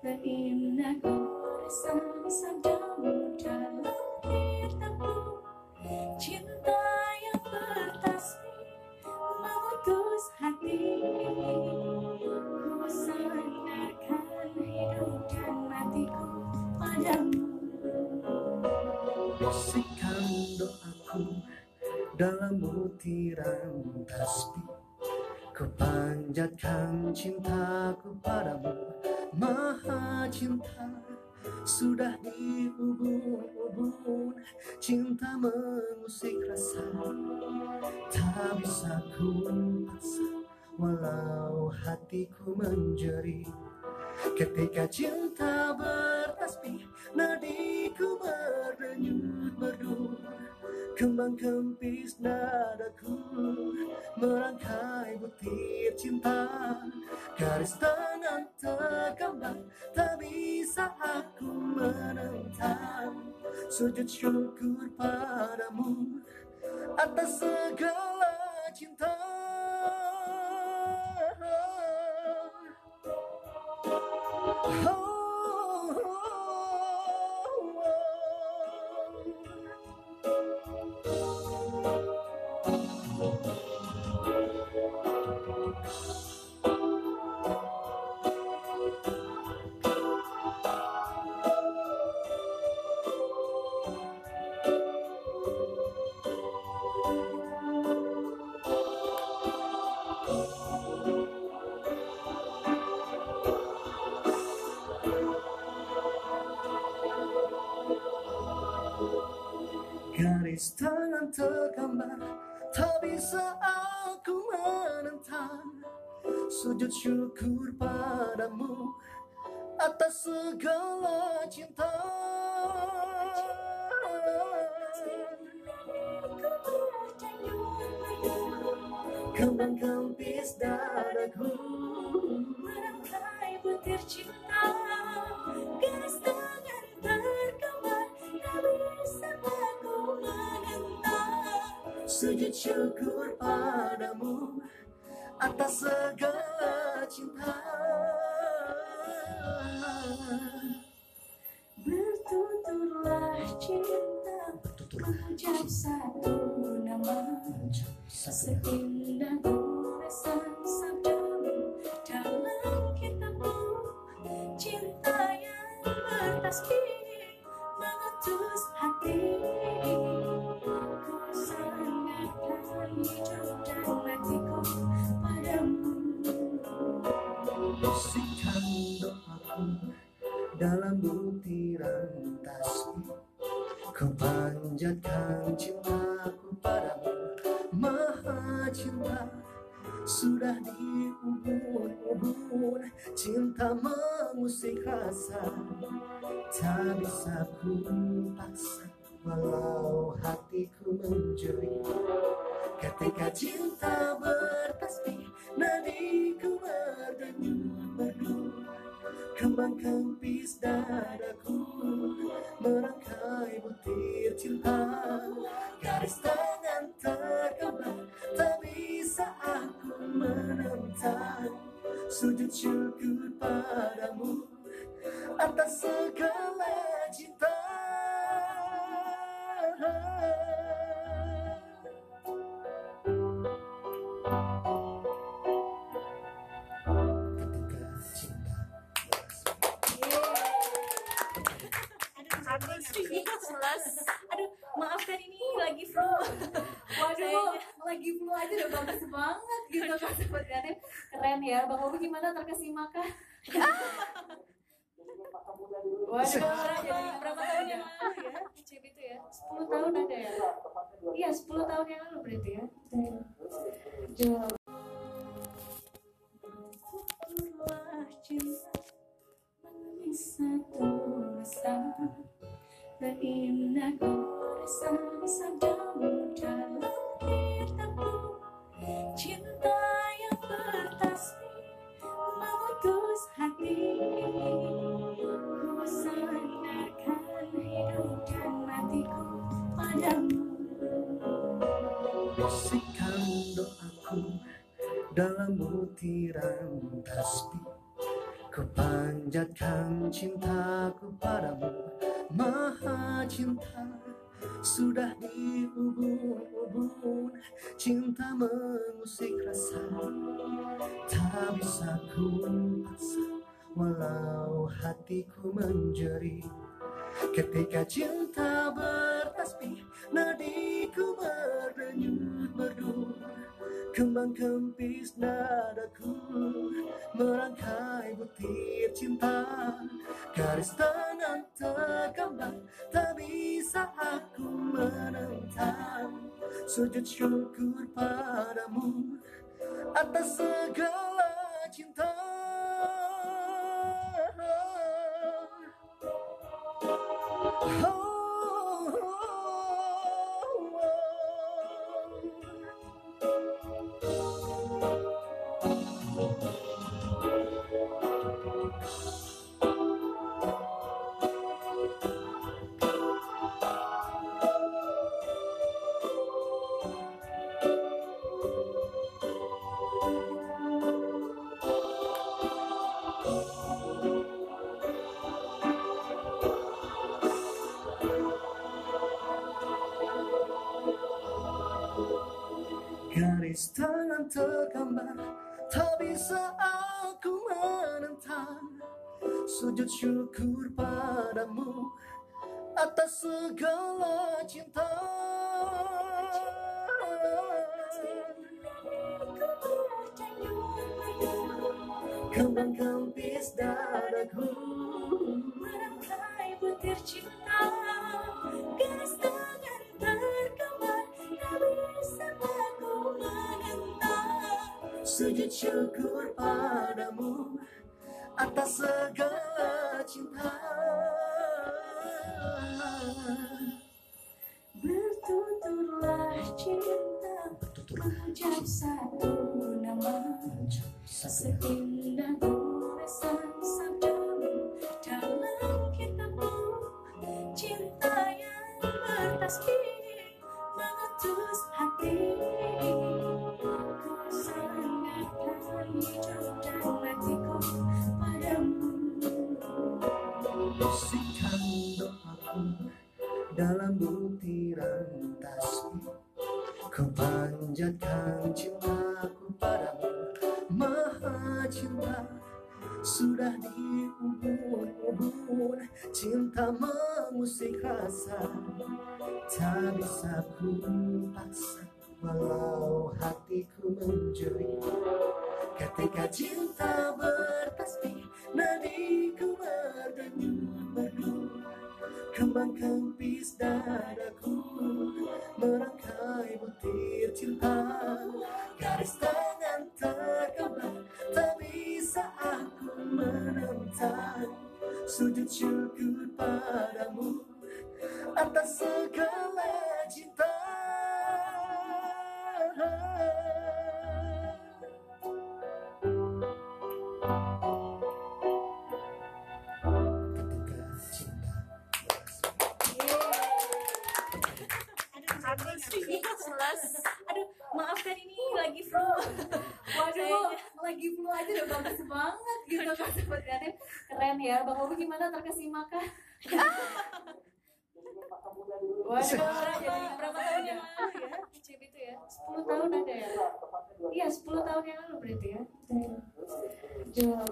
Terindah goresan Cinta yang bertasbih hati. Hidup dan matiku padamu. Dalam tasbih Ku panjatkan cintaku padamu Maha cinta sudah diubun-ubun Cinta mengusik rasa Tak bisa ku paksa. Walau hatiku menjerit Ketika cinta bertasbih Nadiku berdenyut merdu Kembang kempis dadaku Merangkai butir cinta. Garis tangan tergambar Tak bisa aku menentang. Sujud syukur padamu Atas segala cinta. Garis tangan tergambar. Tak bisa aku menentang Sujud syukur padamu Atas segala cinta. Kembang kempis dadaku. Merangkai butir cinta Sujud syukur padamu Atas segala cinta. Bertuturlah cinta Mengucap satu nama. Seindah goresan sabdamu Dalam kitabmu Cinta yang bertasbih dalam butiran tasbih Ku panjatkan cintaku padamu Maha cinta. Sudah diubun-ubun Cinta mengusik rasa. Tak bisa ku paksa Walau hatiku menjerit. Ketika cinta bertasbih Nadiku merdu Kembang kempis dadaku Merangkai butir cinta. Garis tangan tergambar Tak bisa aku menentang Sujud syukur padamu Atas segala cinta lagi flu aja udah bagus banget gitu kan sebenarnya keren ya. Bang Obi gimana terkesima kah? Waduh, jadi berapa tahun yang lalu ya? CB itu ya? 10 tahun ada ya? Iya, 10 tahun yang lalu berarti ya? Jauh. Tuturlah cinta rasa mengutus hati. Ku sandarkan hidup dan matiku padamu. Bisikan doaku dalam butiran tasbih Ku panjatkan cintaku padamu Maha cinta Sudah diubun-ubun Cinta mengusik rasa. Tak bisa ku paksa Walau hatiku menjerit. Ketika cinta bertasbih Nadiku berdenyut merdu. Kembang kempis nadaku Merangkai butir cinta. Garis tangan tergambar Tak bisa aku menentang Sujud syukur padamu Atas segala cinta. Garis tangan tergambar Tak bisa aku menentang Sujud syukur padamu Atas segala cinta. Kembang kempis dadaku. Merangkai butir cinta Sujud syukur padamu Atas segala cinta. Bertuturlah cinta Mengucap satu nama. Seindah dalam butiran tasbih Ku panjatkan cintaku padamu Maha cinta. Sudah diubun-ubun Cinta mengusik rasa. Tak bisa ku paksa Walau hatiku menjerit Ketika cinta bertasbih Nadiku berdenyut Kembang kempis dadaku Merangkai butir cinta. Garis tangan tergambar Tak bisa aku menentang. Sujud syukur padamu Atas segala cinta aja udah bagus banget gitu kan Kreatif. Keren ya, Bang Obi gimana terkesima kah? Waduh, jadi berapa tahun yang lalu ya? ICB itu ya? 10 tahun ada ya? Iya, 10 tahun yang lalu berarti ya? Jauh.